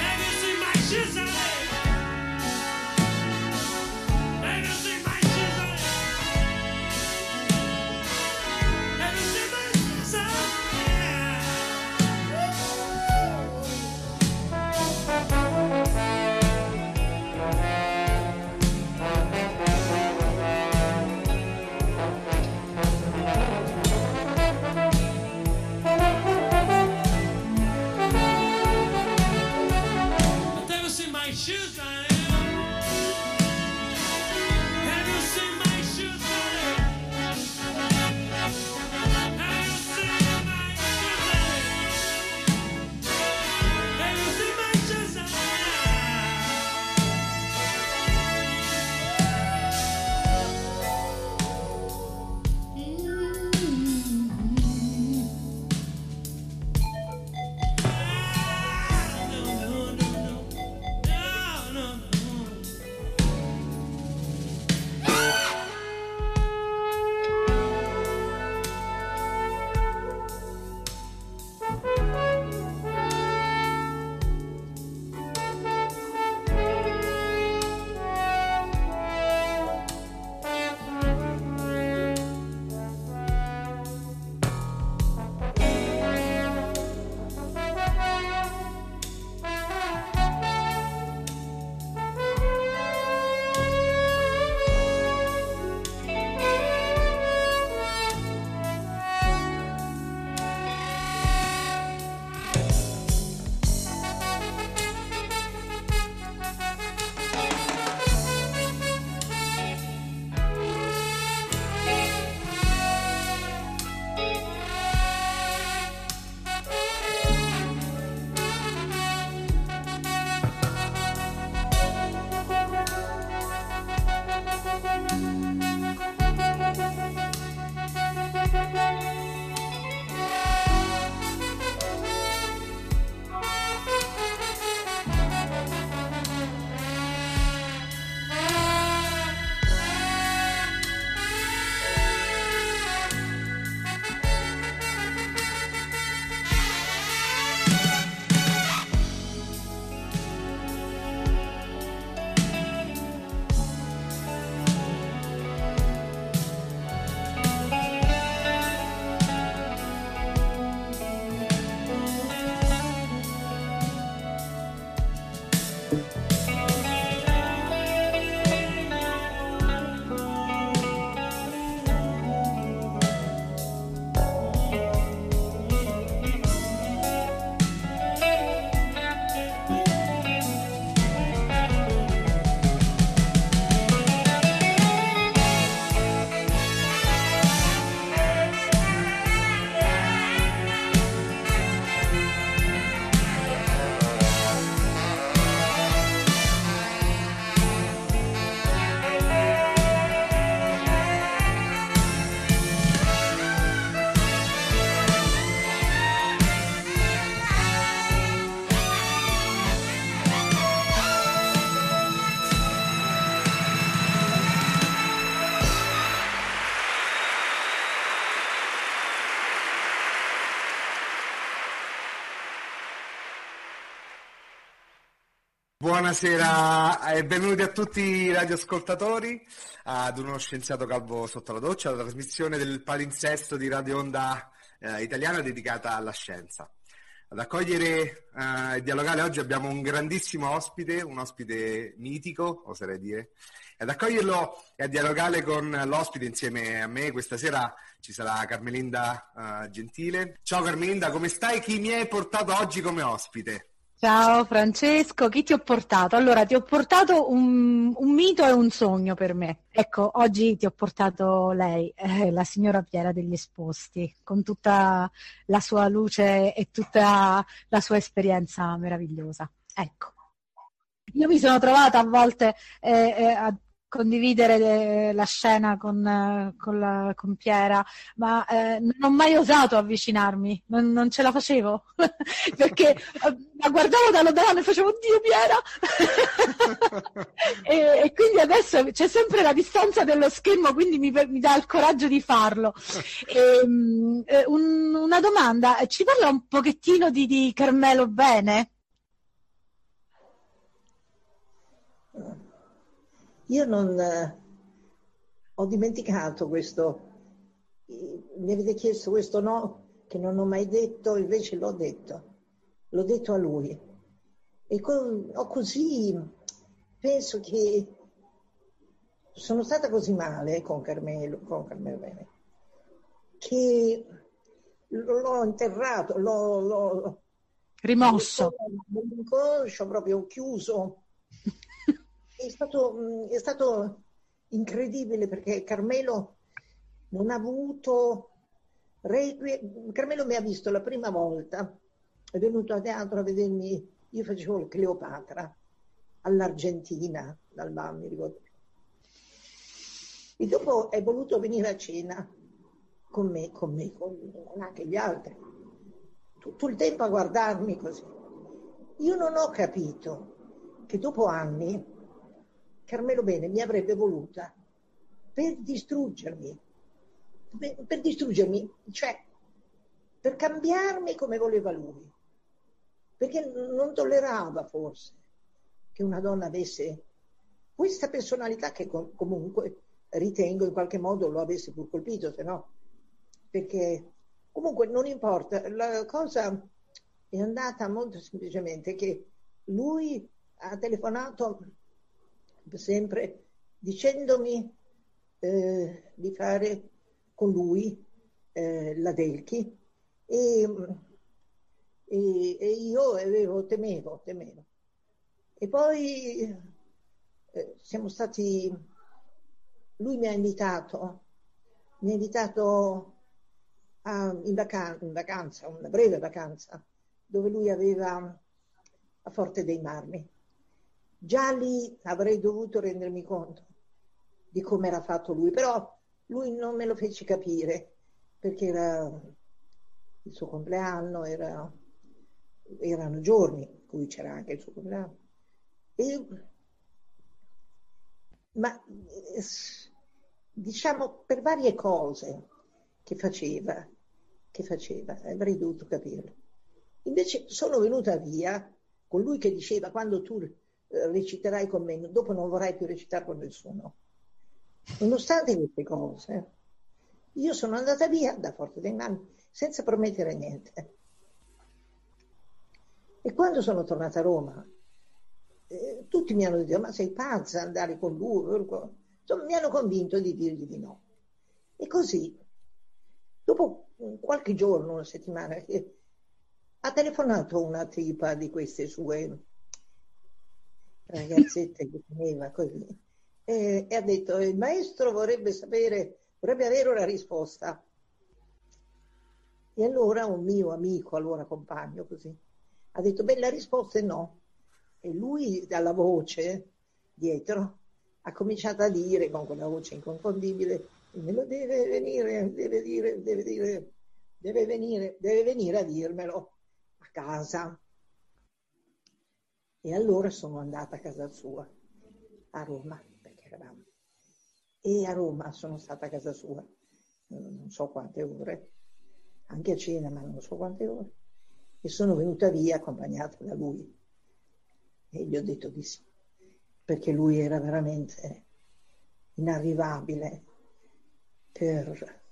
Have you seen my shoes Buonasera e benvenuti a tutti i radioascoltatori ad uno scienziato calvo sotto la doccia, la trasmissione del palinsesto di Radio Onda eh, italiana dedicata alla scienza. Ad accogliere eh, e dialogare oggi abbiamo un grandissimo ospite, un ospite mitico, oserei dire. Ad accoglierlo e a dialogare con l'ospite insieme a me questa sera ci sarà Carmelinda uh, Gentile. Ciao Carmelinda, come stai? Chi mi hai portato oggi come ospite? Ciao Francesco, chi ti ho portato? Allora, ti ho portato un, un, mito e un sogno per me. Ecco, oggi ti ho portato lei, eh, la signora Piera degli Esposti, con tutta la sua luce e tutta la sua esperienza meravigliosa. Ecco. Io mi sono trovata a volte eh, eh, a condividere la scena con, con, la, con Piera, ma eh, non ho mai osato avvicinarmi, non, non ce la facevo, perché eh, la guardavo da lontano e facevo Dio Piera! e, e, quindi adesso c'è sempre la distanza dello schermo, quindi mi, mi dà il coraggio di farlo. E, um, un, una domanda, ci parla un pochettino di, di Carmelo Bene? Io non eh, ho dimenticato questo, mi avete chiesto questo no che non ho mai detto, invece l'ho detto, l'ho detto a lui. E con, ho così, penso che sono stata così male con Carmelo, con Carmelo Bene, che l'ho interrato, l'ho, l'ho rimosso. L'inconscio proprio chiuso è stato, mm, è stato incredibile perché Carmelo non ha avuto Carmelo mi ha visto la prima volta, è venuto a teatro a vedermi, io facevo il Cleopatra all'Argentina, dal BAM, mi ricordo. E dopo è voluto venire a cena con me, con me, con anche gli altri. Tutto il tempo a guardarmi così. Io non ho capito che dopo anni Carmelo Bene mi avrebbe voluta per distruggermi, per, distruggermi, cioè per cambiarmi come voleva lui, perché non tollerava forse che una donna avesse questa personalità che com- comunque ritengo in qualche modo lo avesse pur colpito, se no, perché comunque non importa, la cosa è andata molto semplicemente che lui ha telefonato sempre dicendomi eh, di fare con lui eh, la Delchi e, e, e, io avevo, temevo, temevo. E poi eh, siamo stati, lui mi ha invitato, mi ha invitato a, in, vacan- in vacanza, una breve vacanza, dove lui aveva a Forte dei Marmi Già lì avrei dovuto rendermi conto di come era fatto lui, però lui non me lo fece capire perché era il suo compleanno, era, erano giorni in cui c'era anche il suo compleanno. E, ma diciamo per varie cose che faceva, che faceva, avrei dovuto capirlo. Invece sono venuta via con lui che diceva quando tu reciterai con me, dopo non vorrai più recitare con nessuno. Nonostante queste cose, io sono andata via da Forte dei Marmi senza promettere niente. E quando sono tornata a Roma, eh, tutti mi hanno detto, ma sei pazza andare con lui? Insomma, mi hanno convinto di dirgli di no. E così, dopo qualche giorno, una settimana, ha telefonato una tipa di queste sue ragazzetta che teneva così, e, e ha detto il maestro vorrebbe sapere, vorrebbe avere una risposta. E allora un mio amico, allora compagno così, ha detto, beh la risposta è no. E lui dalla voce dietro ha cominciato a dire con quella voce inconfondibile, me deve venire, deve dire, deve dire, deve venire, deve venire a dirmelo a casa. E allora sono andata a casa sua, a Roma, perché eravamo. E a Roma sono stata a casa sua, non so quante ore, anche a cena, ma non so quante ore. E sono venuta via accompagnata da lui. E gli ho detto di sì, perché lui era veramente inarrivabile, per,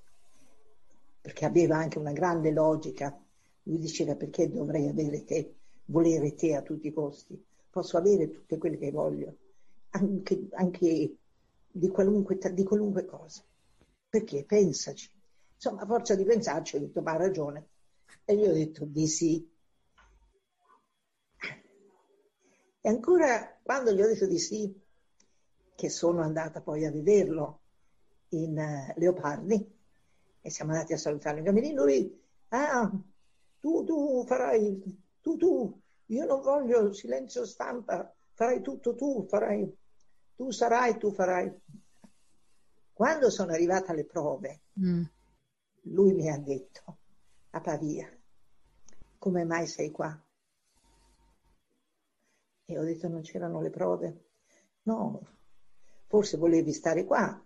perché aveva anche una grande logica. Lui diceva perché dovrei avere te, volere te a tutti i costi. Posso avere tutte quelle che voglio, anche, anche di, qualunque, di qualunque cosa. Perché? Pensaci. Insomma, a forza di pensarci ho detto, ma ha ragione. E gli ho detto di sì. E ancora quando gli ho detto di sì, che sono andata poi a vederlo in uh, Leopardi, e siamo andati a salutare il camerino, lui, ah, tu, tu farai, tu, tu, io non voglio silenzio stampa, farai tutto tu, farai, tu sarai, tu farai. Quando sono arrivata alle prove, mm. lui mi ha detto a Pavia, come mai sei qua? E ho detto non c'erano le prove. No, forse volevi stare qua.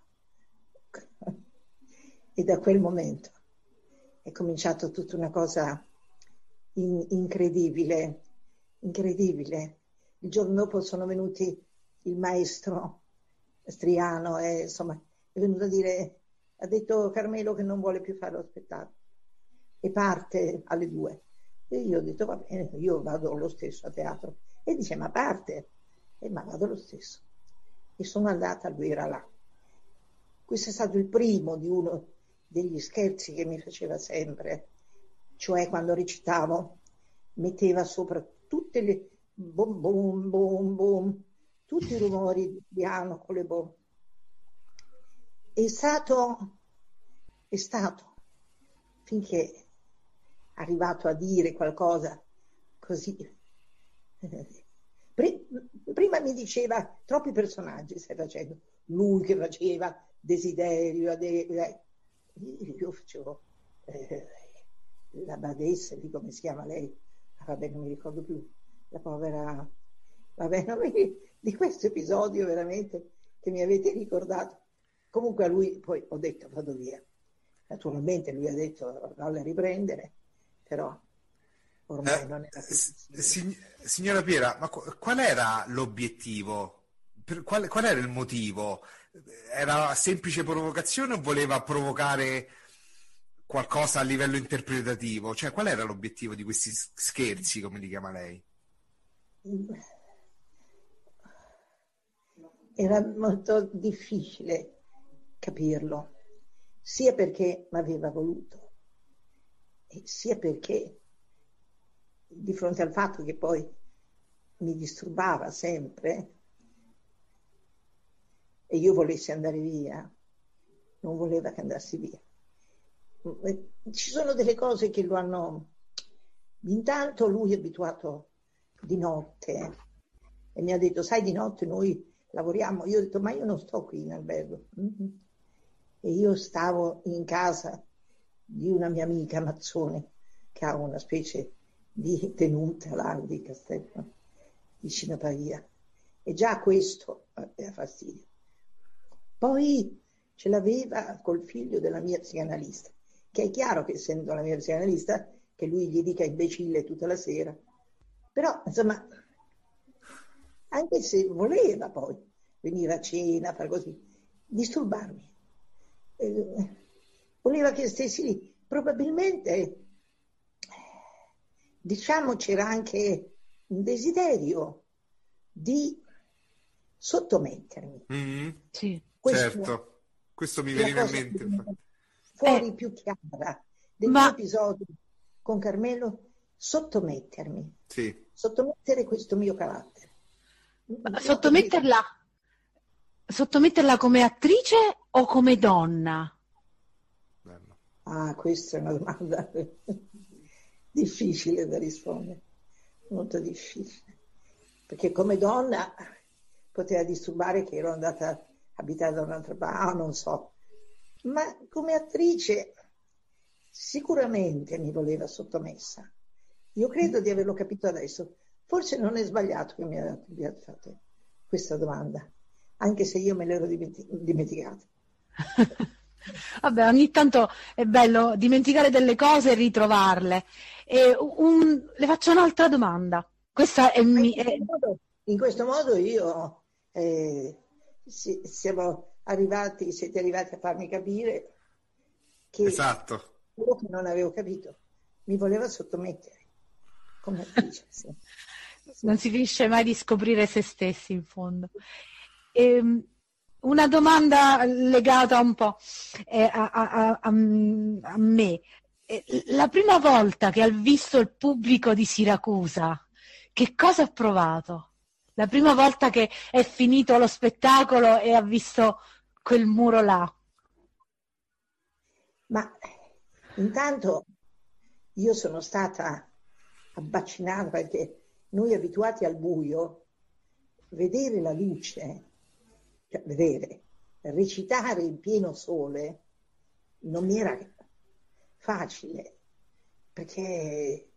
e da quel momento è cominciata tutta una cosa in- incredibile, incredibile. Il giorno dopo sono venuti il maestro Striano e insomma è venuto a dire, ha detto Carmelo che non vuole più fare lo spettacolo e parte alle due. E io ho detto va bene, io vado lo stesso a teatro. E dice ma parte, e ma vado lo stesso. E sono andata, lui era là. Questo è stato il primo di uno degli scherzi che mi faceva sempre, cioè quando recitavo metteva sopra tutte le bom bom bom bom tutti i rumori di piano con le bombe. È stato, è stato, finché è arrivato a dire qualcosa così. Prima mi diceva troppi personaggi stai facendo, lui che faceva desiderio, io facevo eh, la badessa, di come si chiama lei, ah, vabbè non mi ricordo più, la povera Vabbè, mi... di questo episodio veramente che mi avete ricordato. Comunque a lui poi ho detto vado via. Naturalmente lui ha detto non la riprendere, però ormai eh, non era più si, Signora Piera, ma qual era l'obiettivo? Qual, qual, era il motivo? Era semplice provocazione o voleva provocare qualcosa a livello interpretativo? Cioè, qual era l'obiettivo di questi scherzi, come li chiama lei? era molto difficile capirlo, sia perché mi aveva voluto, sia perché di fronte al fatto che poi mi disturbava sempre e io volessi andare via, non voleva che andassi via. Ci sono delle cose che lo hanno... Intanto lui è abituato di notte e mi ha detto, sai, di notte noi lavoriamo. Io ho detto, ma io non sto qui in albergo. E io stavo in casa di una mia amica Mazzone, che ha una specie di tenuta là di Castello, vicino a Pavia. E già questo aveva fastidio. Poi ce l'aveva col figlio della mia psicanalista, che è chiaro che essendo la mia psicanalista, che lui gli dica imbecille tutta la sera. Però, insomma, anche se voleva poi venire a cena, fare così, disturbarmi. Eh, voleva che stessi lì. Probabilmente, diciamo, c'era anche un desiderio di sottomettermi. Mm-hmm. Sì. Questo, certo, questo mi veniva in mente. Fuori eh, più chiara del ma... episodio con Carmelo, sottomettermi. Sì. Sottomettere questo mio carattere. Sottometterla, sottometterla come attrice o come donna? Ah, questa è una domanda difficile da rispondere, molto difficile, perché come donna poteva disturbare che ero andata a abitare da un'altra parte, ah, non so, ma come attrice sicuramente mi voleva sottomessa. Io credo di averlo capito adesso, Forse non è sbagliato che mi abbiate fatto questa domanda, anche se io me l'ero dimenticata. Vabbè, ogni tanto è bello dimenticare delle cose e ritrovarle. E un, le faccio un'altra domanda. Questa è, mi, è... In questo modo io eh, si- siamo arrivati, siete arrivati a farmi capire che Esatto. quello che non avevo capito mi voleva sottomettere come attrice. sì. Non si finisce mai di scoprire se stessi in fondo. Ehm, una domanda legata un po' eh, a, a- a- a me. Eh, La prima volta che ha visto il pubblico di Siracusa, che cosa ha provato? La prima volta che è finito lo spettacolo e ha visto quel muro là. Ma intanto io sono stata abbaccinata perché noi abituati al buio, vedere la luce, cioè vedere, recitare in pieno sole non mi era facile perché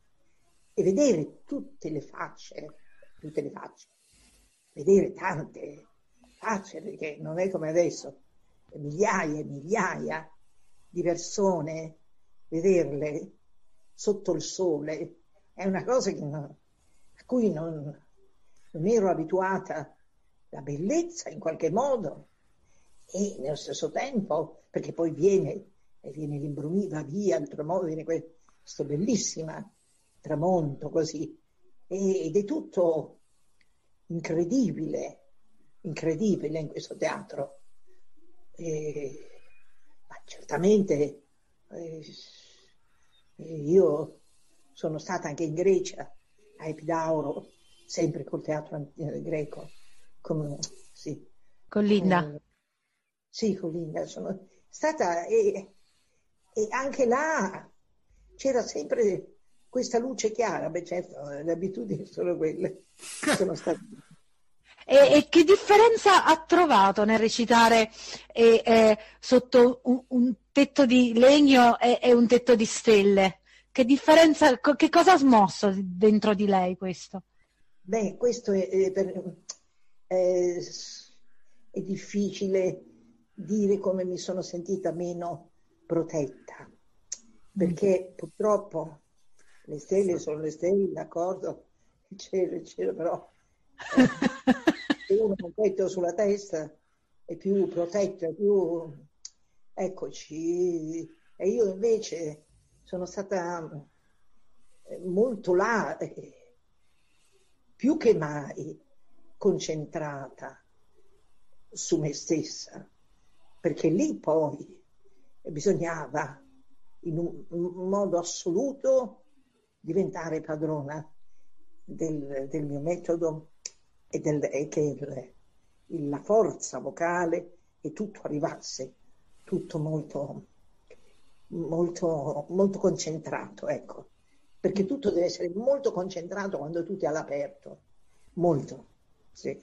e vedere tutte le facce, tutte le facce, vedere tante facce perché non è come adesso, migliaia e migliaia di persone, vederle sotto il sole è una cosa non- a cui non, non ero abituata, la bellezza in qualche modo e nello stesso tempo, perché poi viene, viene l'imbrunire, va via, il tramonto, viene que- questo bellissimo tramonto così, ed è tutto incredibile, incredibile in questo teatro. E- ma certamente eh, io sono stata anche in Grecia, a Epidauro, sempre col teatro eh, greco, come, sì, Con Linda. eh, sì, con Linda sono stata e, e anche là c'era sempre questa luce chiara, beh certo, le abitudini sono quelle, sono state E, e che differenza ha trovato nel recitare eh, eh, sotto un, un tetto di legno e, e un tetto di stelle? Che differenza, co- che cosa ha smosso dentro di lei questo? Beh, questo è, è per- è- è difficile dire come mi sono sentita meno protetta, perché purtroppo le stelle sono le stelle, d'accordo, il cielo, è il cielo, però eh, uno ha un petto sulla testa è più protetto, è più... Eccoci, e io invece sono stata eh, molto là, eh, più che mai concentrata su me stessa, perché lì poi bisognava in un modo assoluto diventare padrona del, del mio metodo e, del, e che il- il- la forza vocale e tutto arrivasse, tutto molto, molto, molto concentrato, ecco, perché tutto deve essere molto concentrato quando tutto è all'aperto, molto, sì.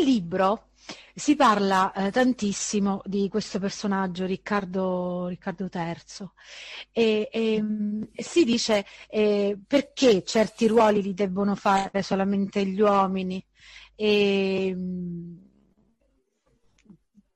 Nel libro si parla eh, tantissimo di questo personaggio, Riccardo, Riccardo III, e, e, mm, e si dice eh, perché certi ruoli li debbono fare solamente gli uomini. E, mm,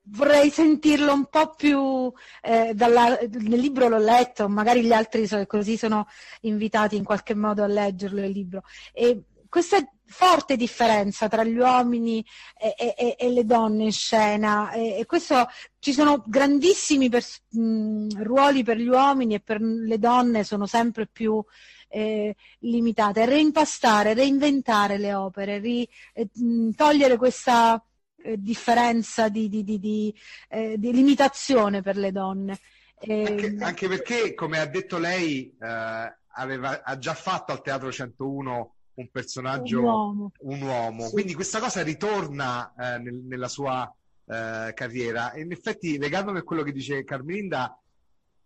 vorrei sentirlo un po' più eh, dalla, nel libro l'ho letto, magari gli altri so, così sono invitati in qualche modo a leggerlo il libro. E questa forte differenza tra gli uomini e, e, e le donne in scena e, questo ci sono grandissimi pers- mh, ruoli per gli uomini e per le donne sono sempre più eh, limitate. Reimpastare, reinventare le opere, ri, eh, mh, togliere questa eh, differenza di, di, di, di eh, limitazione per le donne. Anche, anche, perché, come ha detto lei, eh, aveva, ha già fatto al Teatro 101 un personaggio, un uomo. Un uomo. Sì. Quindi questa cosa ritorna eh, nel, nella sua eh, carriera. E in effetti, legandomi a quello che dice Carmelinda,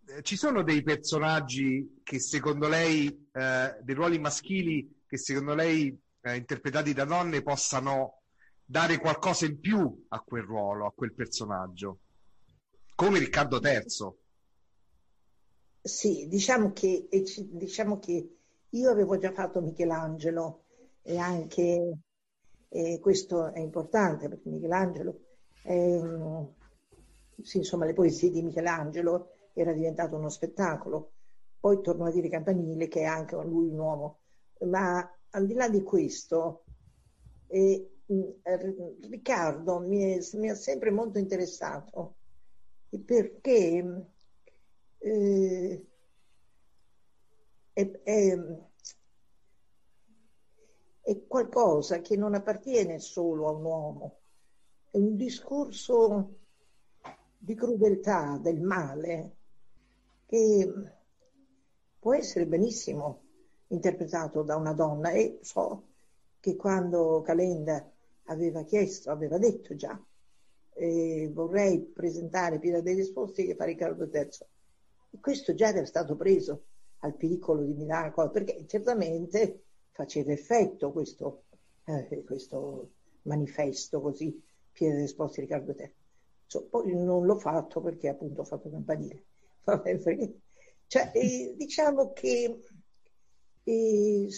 eh, ci sono dei personaggi che secondo lei, eh, dei ruoli maschili che secondo lei, eh, interpretati da donne, possano dare qualcosa in più a quel ruolo, a quel personaggio, come Riccardo III. Sì, diciamo che, diciamo che io avevo già fatto Michelangelo e anche e questo è importante perché Michelangelo, è, sì, insomma, le poesie di Michelangelo era diventato uno spettacolo. Poi torno a dire Campanile che è anche lui un uomo. Ma al di là di questo, eh, Riccardo mi, è, mi, ha sempre molto interessato perché eh, è, è, è qualcosa che non appartiene solo a un uomo, è un discorso di crudeltà, del male, che può essere benissimo interpretato da una donna e so che quando Calenda aveva chiesto, aveva detto già, eh, vorrei presentare Pira degli Esposti che fa Riccardo III. E questo già era stato preso al piccolo di Milano, perché certamente faceva effetto questo, eh, questo manifesto così, Piede Esposti Riccardo III. So, poi non l'ho fatto perché appunto ho fatto campanile. Cioè, eh, diciamo che eh,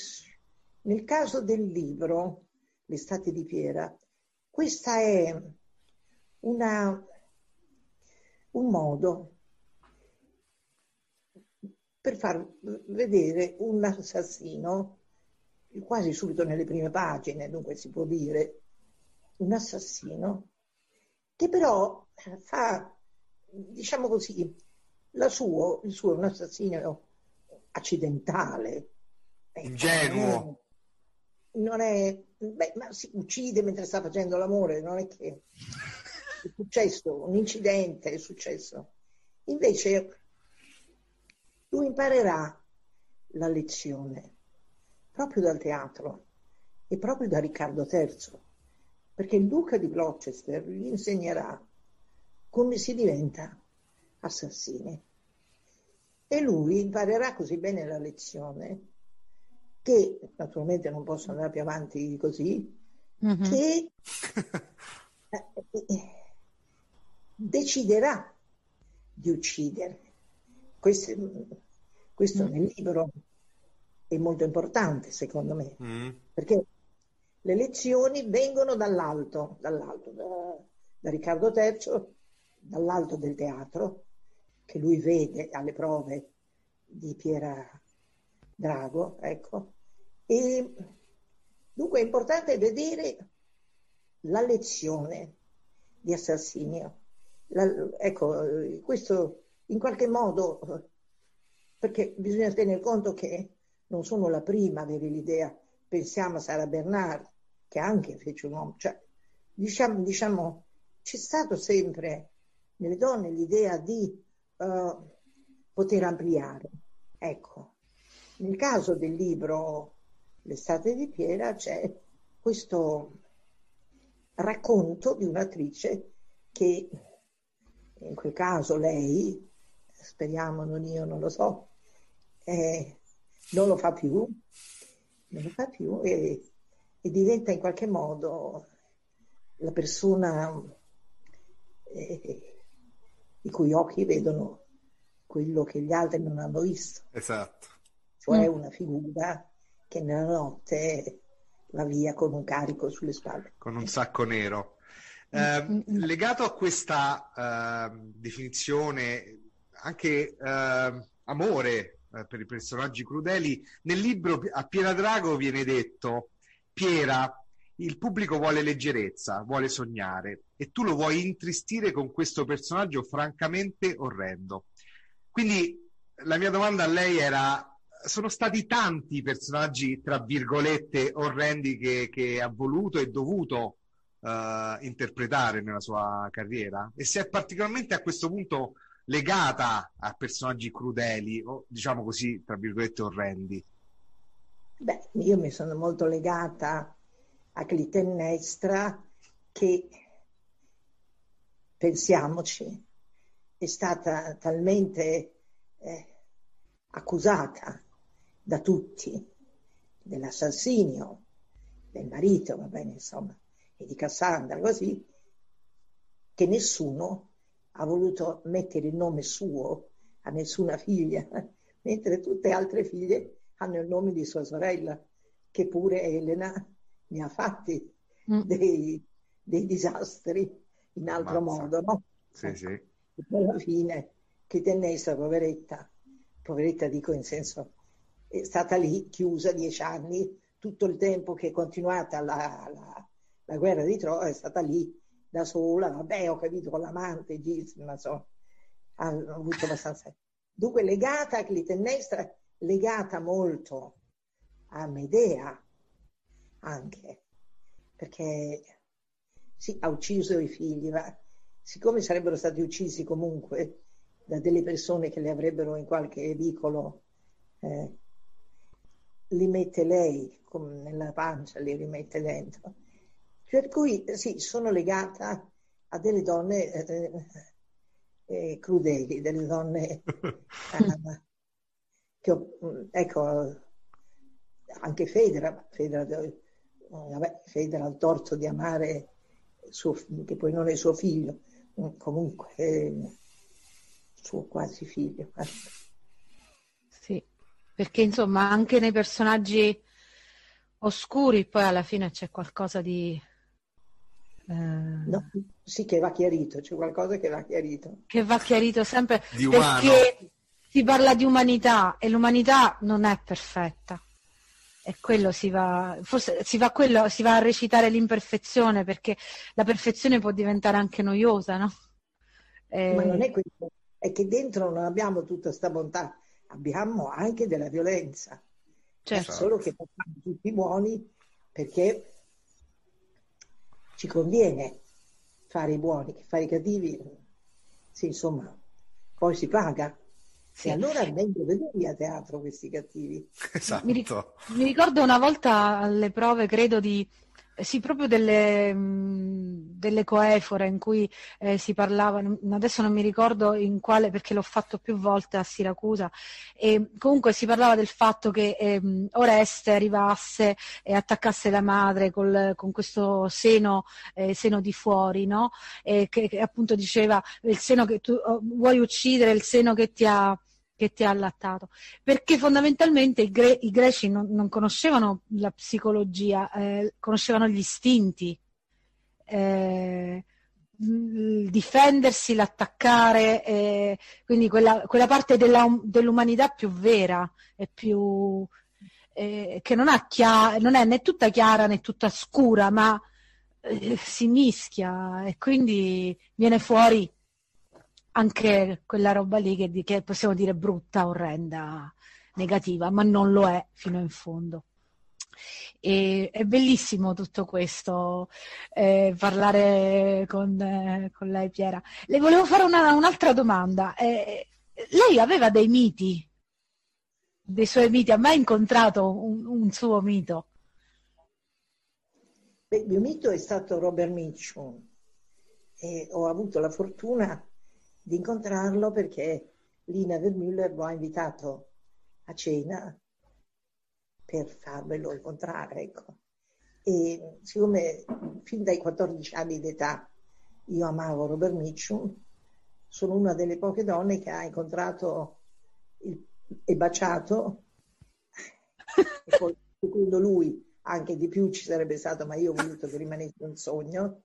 nel caso del libro, L'estate di Piera, questa è una, un modo per far vedere un assassino, quasi subito nelle prime pagine, dunque si può dire, un assassino, che però fa, diciamo così, suo, il suo è un assassino accidentale. Ingenuo. Non è, beh, ma si uccide mentre sta facendo l'amore, non è che è successo, un incidente è successo. Invece lui imparerà la lezione proprio dal teatro e proprio da Riccardo III, perché il duca di Gloucester gli insegnerà come si diventa assassini. E lui imparerà così bene la lezione che naturalmente non posso andare più avanti così, mm-hmm. che eh, deciderà di uccidere questo, questo mm. nel libro è molto importante, secondo me, mm. perché le lezioni vengono dall'alto, dall'alto da, da Riccardo III, dall'alto del teatro, che lui vede alle prove di Piera Drago, ecco. E dunque è importante vedere la lezione di assassinio. La, ecco, questo in qualche modo, perché bisogna tenere conto che non sono la prima a avere l'idea, pensiamo a Sara Bernard, che anche fece un uomo, cioè, diciamo, diciamo c'è stato sempre nelle donne l'idea di uh, poter ampliare. Ecco, nel caso del libro L'estate di Piera c'è questo racconto di un'attrice che in quel caso lei speriamo non io, non lo so, eh, non lo fa più, non lo fa più e, e diventa in qualche modo la persona eh, i cui occhi vedono quello che gli altri non hanno visto, Esatto. cioè Mm. una figura che nella notte va via con un carico sulle spalle. con un sacco nero. Eh, legato a questa eh, definizione, anche eh, amore eh, per i personaggi crudeli, nel libro a Piera Drago viene detto: Piera, il pubblico vuole leggerezza, vuole sognare, e tu lo vuoi intristire con questo personaggio francamente orrendo. Quindi la mia domanda a lei era: sono stati tanti i personaggi, tra virgolette, orrendi che, che ha voluto e dovuto eh, interpretare nella sua carriera? E se è particolarmente a questo punto legata a personaggi crudeli o diciamo così, tra virgolette, orrendi? Beh, io mi sono molto legata a Clitennestra che, pensiamoci, è stata talmente eh, accusata da tutti dell'assassinio del marito, va bene, insomma, e di Cassandra, così, che nessuno ha voluto mettere il nome suo a nessuna figlia, mentre tutte le altre figlie hanno il nome di sua sorella, che pure Elena ne ha fatti Mm. dei, dei disastri in altro Ammazza. modo, no? Sì, sì. E poi alla fine, Clitennestra, poveretta, poveretta dico in senso, è stata lì chiusa dieci anni, tutto il tempo che è continuata la, la- la guerra di Troia è stata lì da sola, vabbè ho capito con l'amante, ma insomma, ha avuto abbastanza... Dunque legata a Clitennestra, legata molto a Medea anche, perché sì, ha ucciso i figli, ma siccome sarebbero stati uccisi comunque da delle persone che li avrebbero in qualche vicolo, eh, li mette lei nella pancia, li rimette dentro. Per cui sì, sono legata a delle donne eh, eh, crudeli, delle donne eh, che ho- mm, ecco, anche Federa, ma Federa, dove- vabbè, Federa ha il torto di amare suo, che poi non è suo figlio, mm, comunque suo quasi figlio. eh. Sì, perché insomma anche nei personaggi oscuri poi alla fine c'è qualcosa di... eh, No, sì che va chiarito, c'è qualcosa che va chiarito. che va chiarito sempre Di umano. perché si parla di umanità e l'umanità non è perfetta. E quello si va, forse si va, a quello, si va a recitare l'imperfezione perché la perfezione può diventare anche noiosa, no? Eh, Ma non è questo, è che dentro non abbiamo tutta questa bontà, abbiamo anche della violenza. certo. Solo che facciamo tutti buoni perché ci conviene fare i buoni, fare i cattivi, sì, insomma, poi si paga. Sì. E allora è meglio vederli a teatro questi cattivi. Esatto. Mi, ric- mi ricordo una volta alle prove, credo di sì, proprio delle, mh, delle coefore in cui eh, si parlava, adesso non mi ricordo in quale, perché l'ho fatto più volte a Siracusa, e comunque si parlava del fatto che ehm, Oreste arrivasse e attaccasse la madre col- con questo seno, eh, seno di fuori, no? Che, che appunto diceva il seno che tu oh, vuoi uccidere, il seno che ti ha, che ti ha allattato. Perché fondamentalmente i, gre- i greci non, non conoscevano la psicologia, eh, conoscevano gli istinti, eh, il difendersi, l'attaccare, eh, quindi quella, quella parte della, dell'umanità più vera e più eh, che non, chia- non è né tutta chiara né tutta scura, ma eh, si mischia e quindi viene fuori anche quella roba lì che, che possiamo dire brutta, orrenda, negativa, ma non lo è fino in fondo. E, è bellissimo tutto questo, eh, parlare con, eh, con lei, Piera. Le volevo fare una- un'altra domanda. Eh, lei aveva dei miti, dei suoi miti, ha mai incontrato un, un suo mito? Beh, il mio mito è stato Robert Mitchum e ho avuto la fortuna di incontrarlo perché Lina Vermüller lo ha invitato a cena per farmelo incontrare, ecco. E siccome fin dai 14 anni d'età io amavo Robert Mitchum, sono una delle poche donne che ha incontrato il- e baciato, e poi secondo lui anche di più ci sarebbe stato, ma io ho voluto che rimanesse un sogno,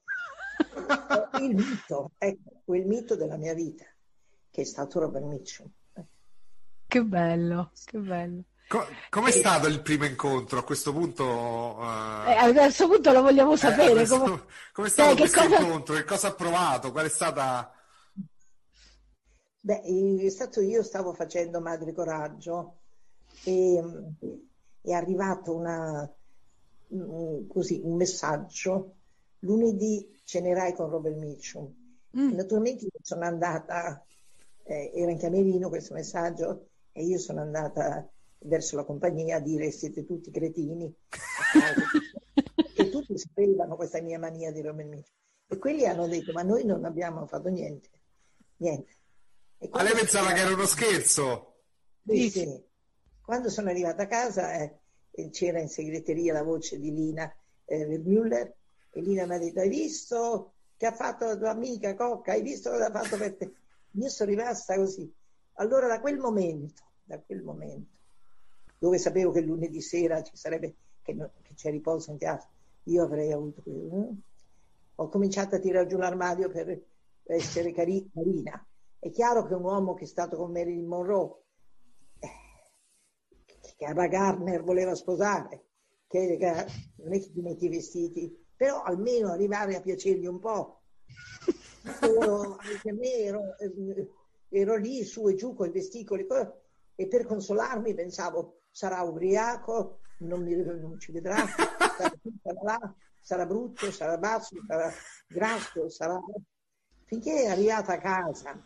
il mito, ecco, quel mito della mia vita, che è stato Robert Mitchum. Che bello, che bello. Co- com'è stato il primo incontro? A questo punto... Eh, eh, a questo punto lo vogliamo eh, sapere. adesso- come- com'è stato che questo cosa- incontro? Che cosa ha provato? Qual è stata... Beh, è stato io stavo facendo Madre Coraggio e mm, è arrivato una, mm, così, un messaggio. Lunedì cenerai con Robert Mitchum. Mm, Naturalmente io sono andata, eh, era in camerino questo messaggio e io sono andata verso la compagnia a dire siete tutti cretini. e tutti sapevano questa mia mania di Robert Mitchum. E quelli hanno detto ma noi non abbiamo fatto niente, niente. E Ma lei pensava che era uno scherzo? sì, Sì. Quando sono arrivata a casa eh, c'era in segreteria la voce di Lina eh, Vermüller e Lina mi ha detto hai visto che ha fatto la tua amica Cocca? Hai visto cosa ha fatto per te? Io sono rimasta così. Allora da quel momento, da quel momento, dove sapevo che lunedì sera ci sarebbe, che, no- che c'è riposo in teatro, io avrei avuto quello. eh. Ho cominciato a tirare giù l'armadio per essere cari- carina. È chiaro che un uomo che è stato con Marilyn Monroe, eh, che Ava Gardner voleva sposare, che, che non è che ti metti i vestiti, però almeno arrivare a piacergli un po'. Ero, anche me ero, eh, ero lì su e giù con i vesticoli co- e per consolarmi pensavo sarà ubriaco, non, mi, non ci vedrà, sarà, là, sarà brutto, sarà basso, sarà grasso, sarà... Finché è arrivata a casa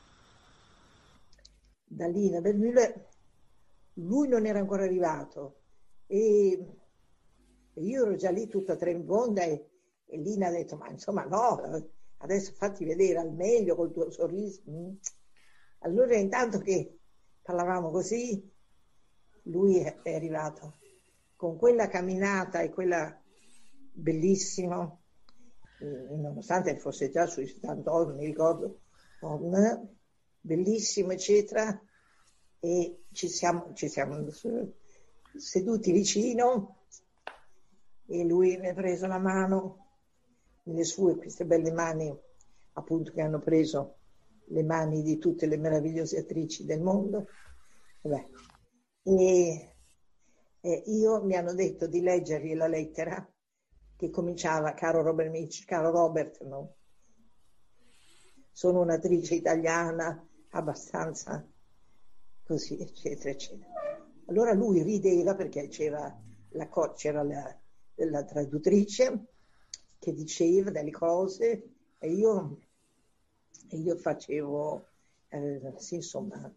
da Lina Vermüller, lui non era ancora arrivato e io ero già lì tutta trembonda e, e Lina ha detto, ma insomma no, adesso fatti vedere al meglio col tuo sorriso. Mm. Allora intanto che parlavamo così, lui è, arrivato con quella camminata e quella bellissima, eh, nonostante fosse già sui 78, mi ricordo, bellissimo, eccetera, e ci siamo, ci siamo seduti vicino e lui mi ha preso la mano nelle sue, queste belle mani, appunto, che hanno preso le mani di tutte le meravigliose attrici del mondo. E, e io mi hanno detto di leggergli la lettera che cominciava, caro Robert Mitch, caro Robert, no? Sono un'attrice italiana abbastanza così, eccetera, eccetera. Allora lui rideva perché c'era la, c'era la, la traduttrice che diceva delle cose e io, e io facevo, eh, sì, insomma,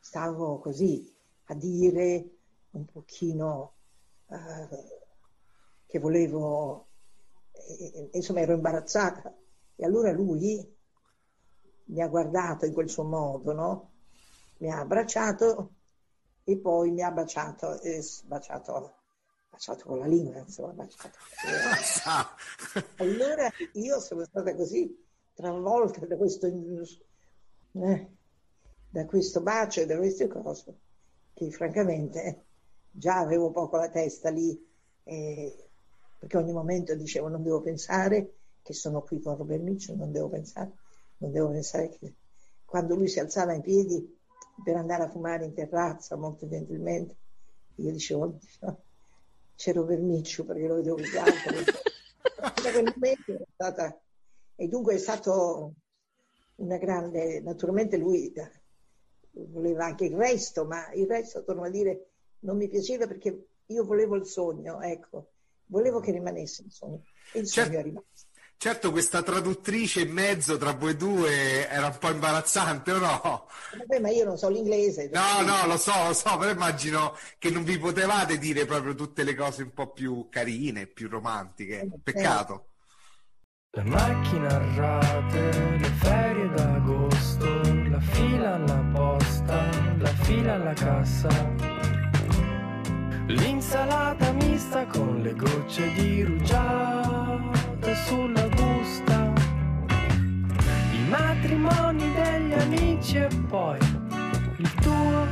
stavo così a dire un pochino eh, che volevo, eh, insomma, ero imbarazzata. E allora lui mi ha guardato in quel suo modo, no? Mi ha abbracciato e poi mi ha baciato, eh, baciato, baciato con la lingua, insomma, baciato. Sa. Allora io sono stata così travolta da questo, eh, da questo bacio e da queste cose che francamente già avevo poco la testa lì, eh, perché ogni momento dicevo non devo pensare che sono qui con Robert Mitchell, non devo pensare, non devo pensare che quando lui si alzava in piedi per andare a fumare in terrazza molto gentilmente, io dicevo "No, c'è Robert Mitchell perché lo vedevo piangere. da quel momento è stata e dunque è stato una grande naturalmente lui voleva anche il resto ma il resto torno a dire non mi piaceva perché io volevo il sogno ecco volevo che rimanesse il sogno e il Certo. sogno è rimasto Certo, questa traduttrice in mezzo tra voi due era un po' imbarazzante, o no? Vabbè, ma io non so l'inglese No, no, lo so, lo so, però immagino che non vi potevate dire proprio tutte le cose un po' più carine, più romantiche. Peccato. La macchina a rate, le ferie d'agosto, la fila alla posta, la fila alla cassa. L'insalata mista con le gocce di rugiada sulla busta. I matrimoni degli amici e poi il tuo.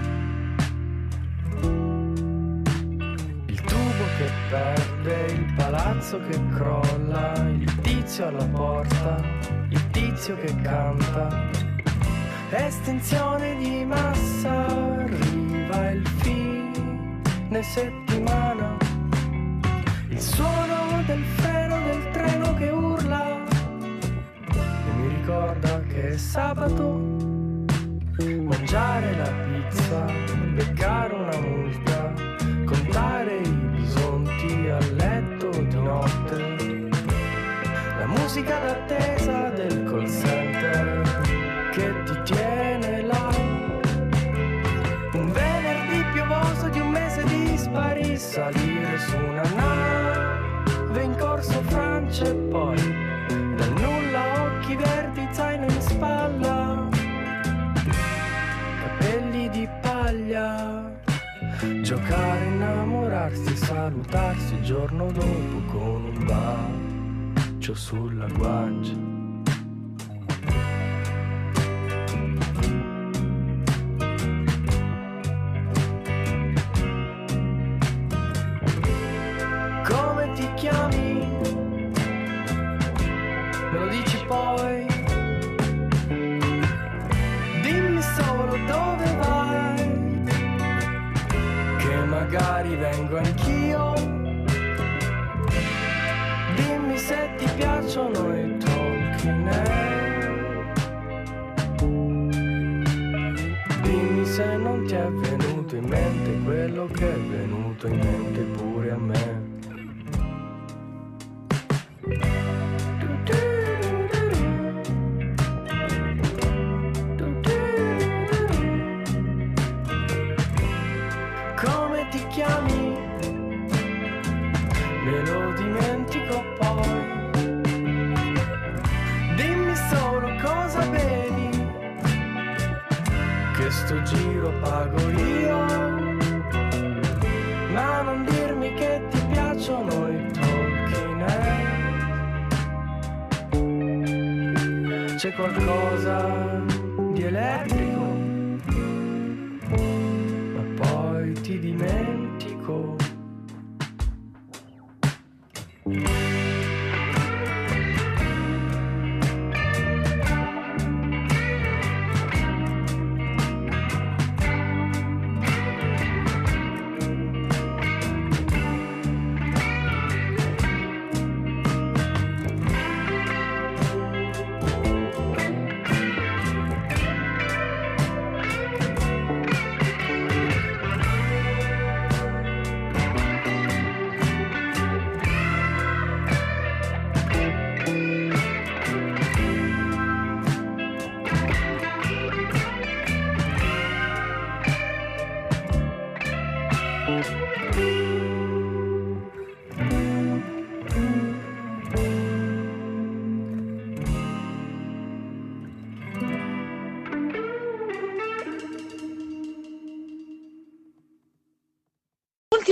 Il tubo che perde, il palazzo che crolla, il tizio alla porta, il tizio che canta. Estensione di massa, arriva il fine settimana. Il suono del freno del treno che urla e mi ricorda che è sabato. Mangiare la pizza, beccare una multa, contare i bisonti a letto di notte. La musica d'attesa del call salire su una nave in corso Francia e poi dal nulla occhi verdi, zaino in spalla, capelli di paglia. Giocare, innamorarsi, salutarsi il giorno dopo con un bacio sulla guancia.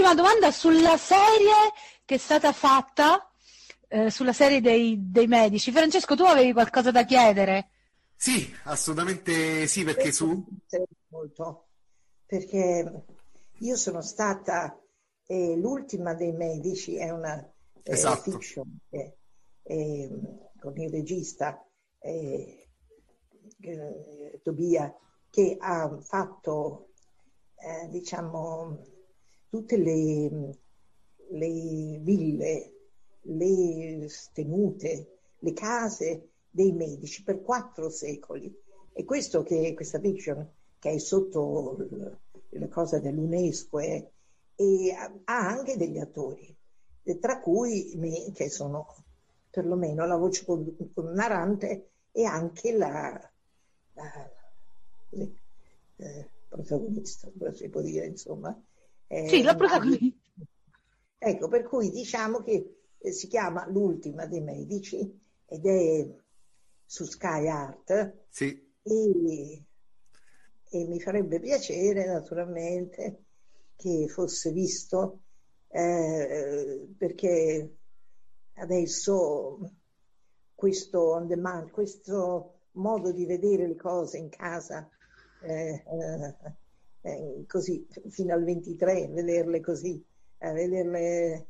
Ultima domanda sulla serie che è stata fatta, eh, sulla serie dei, dei medici. Francesco, tu avevi qualcosa da chiedere? Sì, assolutamente sì, perché su... molto, perché io sono stata eh, l'ultima dei medici, è una eh, Esatto. fiction eh, eh, con il regista eh, eh, Tobia che ha fatto eh, diciamo tutte le, le ville, le tenute, le case dei medici per quattro secoli. E questo che questa fiction che è sotto le cose dell'UNESCO è- e ha anche degli attori, tra cui me, che sono perlomeno la voce con- narrante e anche la, la- eh, protagonista, si può dire, insomma. Eh, Sì, la protagonista. Ecco, per cui diciamo che eh, si chiama L'ultima dei medici ed è su Sky Art Sì, e, e mi farebbe piacere naturalmente che fosse visto eh, perché adesso questo on demand, questo modo di vedere le cose in casa eh, eh, eh così fino al 23, vederle così, eh, vederle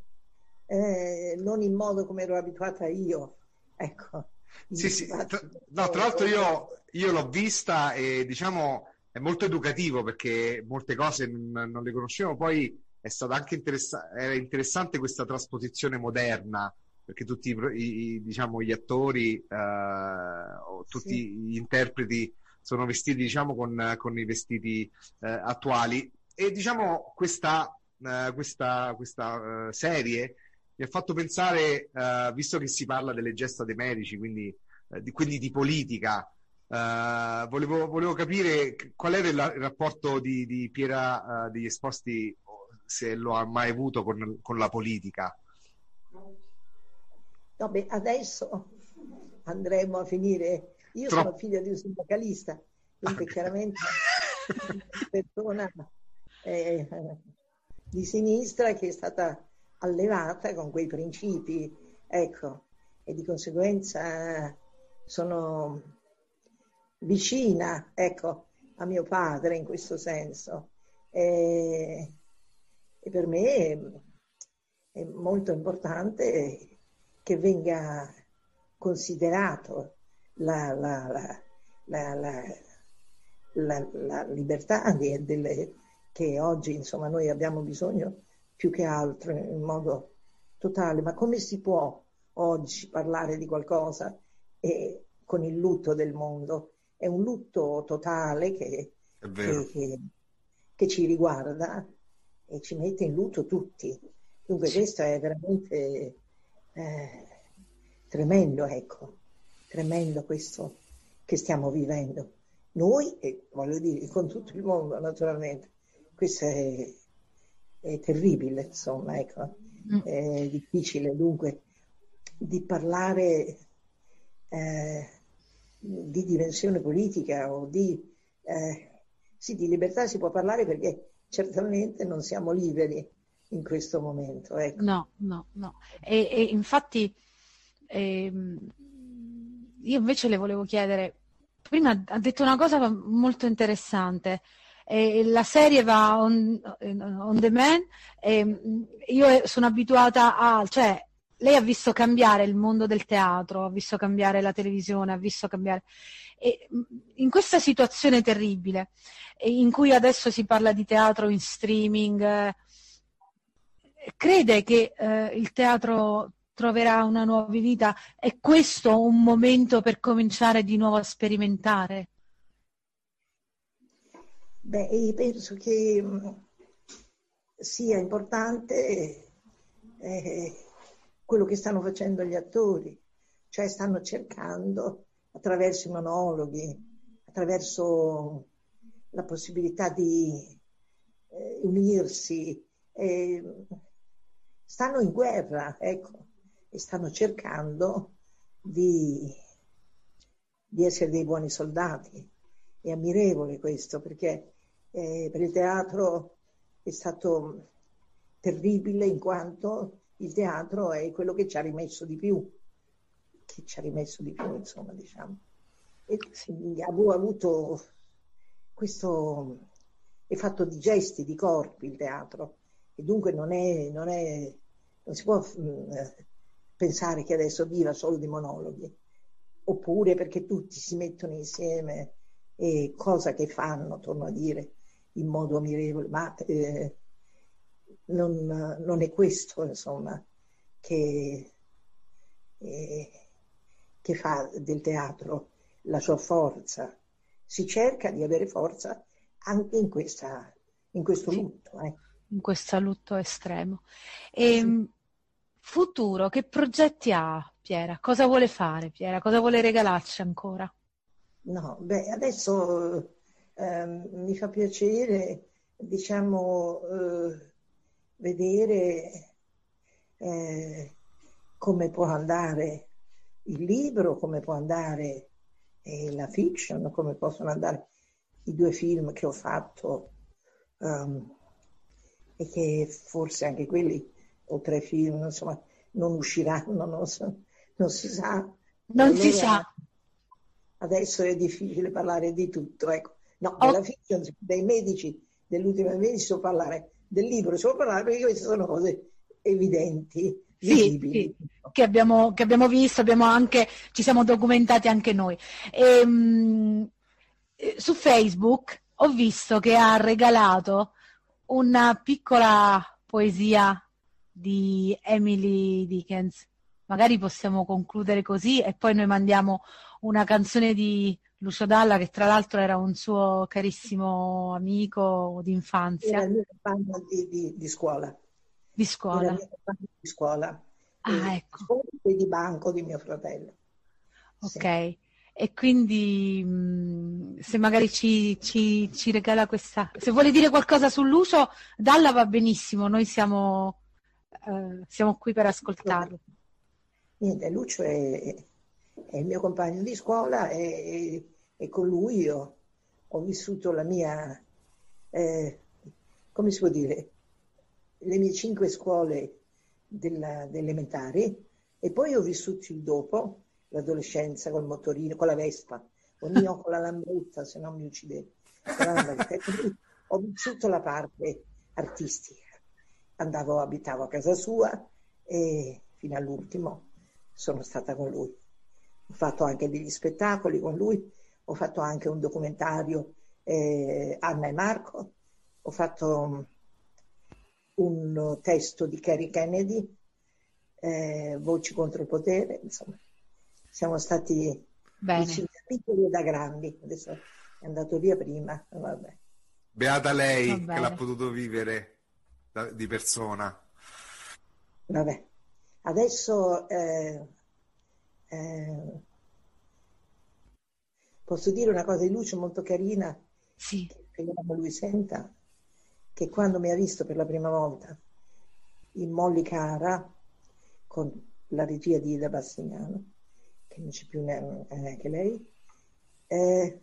eh, non in modo come ero abituata io, ecco. Sì, sì. Tra, no, tra l'altro io, io l'ho vista e diciamo è molto educativo perché molte cose non, non le conoscevo, poi è stata anche interessa- era interessante questa trasposizione moderna perché tutti i, i, diciamo, gli attori eh, o tutti sì. gli interpreti sono vestiti diciamo, con, con i vestiti eh, attuali e diciamo questa, eh, questa, questa uh, serie mi ha fatto pensare, uh, visto che si parla delle gesta dei medici, quindi, uh, di, quindi di politica, volevo, volevo, capire qual era il, rapporto di, di Piera degli Esposti, se lo ha mai avuto con, con la politica. Beh, adesso andremo a finire. Io Troppo. sono figlia di un sindacalista, quindi ah. chiaramente una persona eh, di sinistra che è stata allevata con quei principi, ecco, e di conseguenza sono vicina, ecco, a mio padre in questo senso. E, e per me è, è molto importante che venga considerato la, la, la, la libertà di, delle, che oggi insomma, noi abbiamo bisogno più che altro in modo totale. Ma come si può oggi parlare di qualcosa e, con il lutto del mondo? È un lutto totale che, che, che, che ci riguarda e ci mette in lutto tutti. Dunque questo è veramente eh, tremendo, ecco, tremendo questo che stiamo vivendo. Noi, e voglio dire, con tutto il mondo naturalmente, questo è, è terribile, insomma, ecco, mm. è difficile dunque di parlare eh, di dimensione politica o di, eh, sì, di libertà si può parlare perché certamente non siamo liberi in questo momento. Ecco. No, no, no. E, e infatti ehm, io invece le volevo chiedere, prima ha detto una cosa molto interessante. Eh, la serie va on, on demand e io sono abituata a, cioè lei ha visto cambiare il mondo del teatro, ha visto cambiare la televisione, ha visto cambiare. E in questa situazione terribile, in cui adesso si parla di teatro in streaming, crede che eh, il teatro troverà una nuova vita? È questo un momento per cominciare di nuovo a sperimentare? Beh, penso che mm, sia importante eh, quello che stanno facendo gli attori, cioè stanno cercando attraverso i monologhi, attraverso la possibilità di eh, unirsi, eh, stanno in guerra, ecco, e stanno cercando di, di essere dei buoni soldati. È ammirevole questo perché eh, per il teatro è stato terribile in quanto il teatro è quello che ci ha rimesso di più, che ci ha rimesso di più, insomma, diciamo. E ha avuto questo, è fatto di gesti, di corpi il teatro, e dunque non, è, non, è, non si può mh, mm, pensare che adesso viva solo di monologhi, oppure perché tutti si mettono insieme e cosa che fanno, torno a dire, in modo ammirevole, ma eh, non, non, è questo, insomma, che, eh, che fa del teatro la sua forza. Si cerca di avere forza anche in, questa, in questo lutto. Eh in questo lutto estremo. E, sì. Futuro, che progetti ha Piera? Cosa vuole fare Piera? Cosa vuole regalarci ancora? No, beh, adesso eh, mi fa piacere, diciamo, eh, vedere eh, come può andare il libro, come può andare eh, la fiction, come possono andare i due film che ho fatto um, e che forse anche quelli, oltre ai film, insomma, non usciranno, non, so- non si sa. Non si Allora, sa. Adesso è difficile parlare di tutto, ecco. No, Oh. fiction, dei medici, dell'ultima medici so parlare, del libro so parlare perché queste sono cose evidenti, Sì, visibili. sì, che abbiamo, che abbiamo visto, abbiamo anche, ci siamo documentati anche noi. Ehm, eh, su Facebook ho visto che ha regalato una piccola poesia di Emily Dickens. Magari possiamo concludere così e poi noi mandiamo una canzone di Lucio Dalla, che tra l'altro era un suo carissimo amico Era d'infanzia, il mio compagno di, di- di scuola. di Era scuola. di scuola. Ah, E- ecco. e di banco di mio fratello. Sì. Ok, e quindi mh, se magari ci, ci- ci regala questa, se vuole dire qualcosa sull'uso, Dalla va benissimo, noi siamo, eh, siamo qui per ascoltarlo. Niente, Lucio è, è il mio compagno di scuola e, e con lui io ho vissuto la mia, eh, come si può dire, le mie cinque scuole della- elementari e poi ho vissuto il dopo, l'adolescenza col motorino, con la Vespa, o io con la Lambretta, se no mi uccidevo. Ho vissuto la parte artistica. Andavo, abitavo a casa sua e fino all'ultimo sono stata con lui. Ho fatto anche degli spettacoli con lui, ho fatto anche un documentario eh, Anna e Marco, ho fatto mm, un testo di Kerry Kennedy, eh, Voci contro il potere, insomma, siamo stati vicini da piccoli e da grandi, adesso è andato via prima, vabbè. Beata lei che l'ha potuto vivere di persona. Vabbè, adesso eh, eh, posso dire una cosa di Lucio molto carina, sì, speriamo lui senta, che quando mi ha visto per la prima volta in Molly Cara con la regia di Ida Bassignano, che non c'è più eh, neanche lei, eh,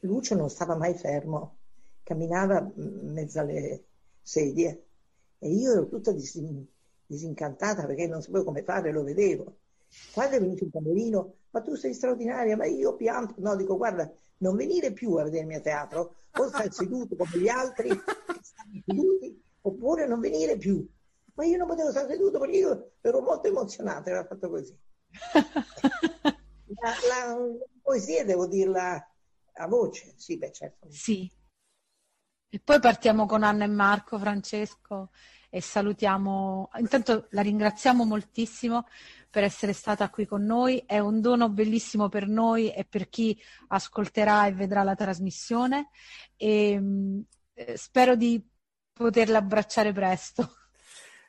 Lucio non stava mai fermo, camminava in mezzo alle sedie e io ero tutta disin- disincantata perché non sapevo come fare, lo vedevo. Quando è venuto il camerino, ma tu sei straordinaria, ma io pianto. No, dico, guarda, non venire più a vedermi a teatro, o stai seduto come gli altri, seduti, oppure non venire più. Ma io non potevo stare seduto perché io ero molto emozionata, era fatto così. La- la poesia devo dirla a voce, sì, beh, certo. sì. E poi partiamo con Anna e Marco, Francesco, e salutiamo. Intanto la ringraziamo moltissimo per essere stata qui con noi. È un dono bellissimo per noi e per chi ascolterà e vedrà la trasmissione. E, eh, spero di poterla abbracciare presto.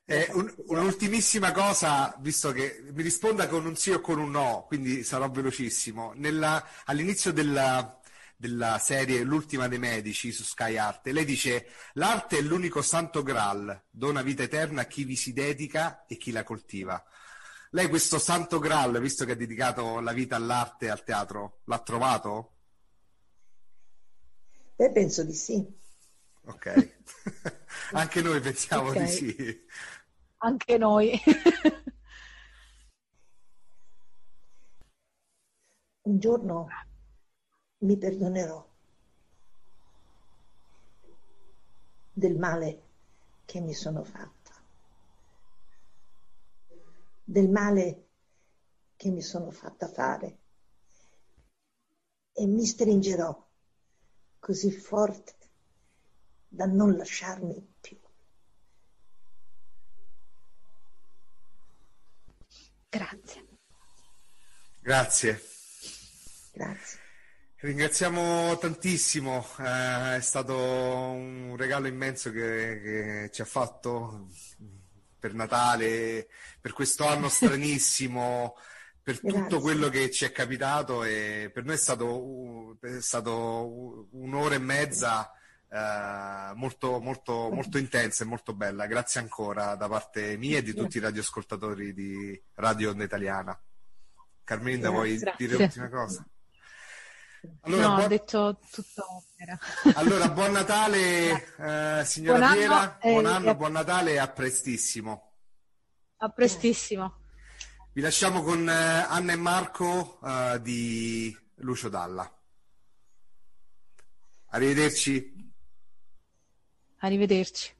Eh, un- un'ultimissima cosa, visto che mi risponda con un sì o con un no, quindi sarò velocissimo. Nella- all'inizio della, della serie L'ultima dei medici su Sky Arte, lei dice: L'arte è l'unico santo graal, dona vita eterna a chi vi si dedica e chi la coltiva. Lei questo santo graal, visto che ha dedicato la vita all'arte e al teatro, l'ha trovato? Beh, penso di sì. Ok. Anche noi pensiamo Ok. di sì. Anche noi. Un giorno mi perdonerò del male che mi sono fatta, del male che mi sono fatta fare e mi stringerò così forte da non lasciarmi più. Grazie. Grazie. Grazie. Ringraziamo tantissimo, eh, è stato un regalo immenso che, che ci ha fatto per Natale, per questo anno stranissimo, per tutto Grazie. quello che ci è capitato e per noi è stato, è stato un'ora e mezza eh, molto, molto, molto intensa e molto bella. Grazie ancora da parte mia e di tutti i radioascoltatori di Radio Onda Italiana. Carmelinda, vuoi dire l'ultima cosa? Allora, no, ho buon, detto tutto opera. allora, buon Natale, eh, signora Buon anno, Piera. eh, buon anno, e- buon Natale e a prestissimo. A prestissimo. Vi lasciamo con eh, Anna e Marco eh, di Lucio Dalla. Arrivederci. Arrivederci.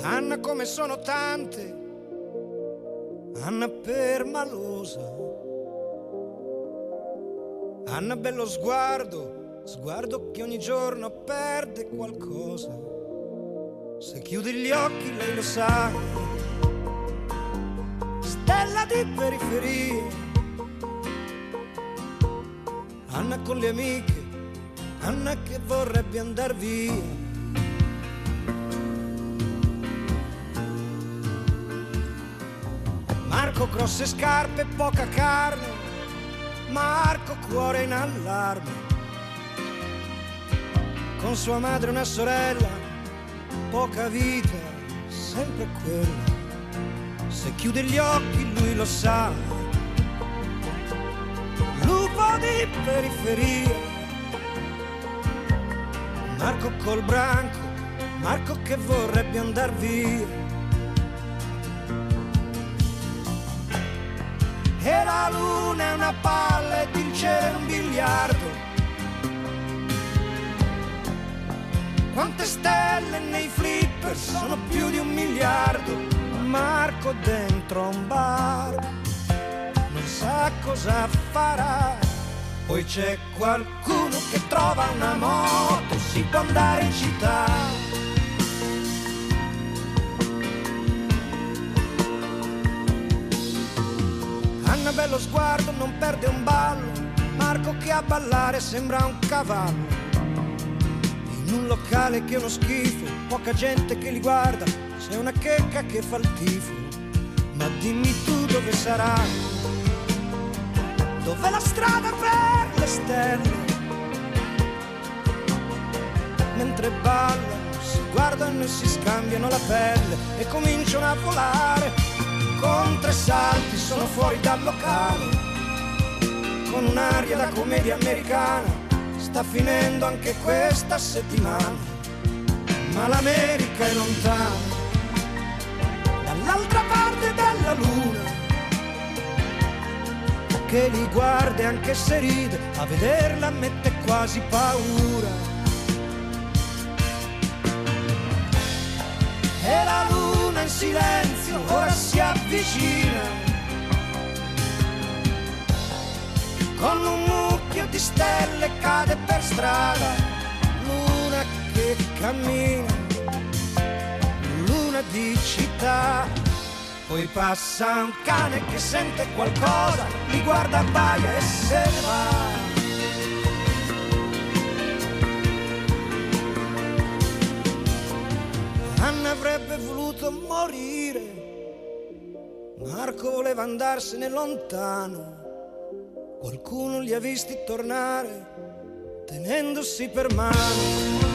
Anna come sono tante, Anna permalosa, Anna bello sguardo, sguardo che ogni giorno perde qualcosa. Se chiudi gli occhi lei lo sa, stella di periferia. Anna con le amiche, Anna che vorrebbe andar via. Marco grosse scarpe, poca carne, Marco cuore in allarme. Con sua madre una sorella, poca vita, sempre quella. Se chiude gli occhi lui lo sa. Lupo di periferia. Marco col branco, Marco che vorrebbe andar via. Luna è una palla ed il cielo è un biliardo. Quante stelle nei flipper sono più di un miliardo. Marco dentro un bar non sa cosa farà. Poi c'è qualcuno che trova una moto si può andare in città. Bello sguardo, non perde un ballo. Marco che a ballare sembra un cavallo. In un locale che è uno schifo, poca gente che li guarda. C'è una checca che fa il tifo. Ma dimmi tu dove sarà? Dov'è la strada per le stelle? Mentre ballano, si guardano e si scambiano la pelle e cominciano a volare. Con tre salti sono fuori dal locale, con un'aria da commedia americana. Sta finendo anche questa settimana, ma l'America è lontana, dall'altra parte della luna, che li guarda e anche se ride, a vederla mette quasi paura. E la luna in silenzio ora si avvicina. Con un mucchio di stelle cade per strada. Luna che cammina, luna di città. Poi passa un cane che sente qualcosa, li guarda, abbaia e se ne va. Anna avrebbe voluto morire. Marco voleva andarsene lontano. Qualcuno li ha visti tornare tenendosi per mano.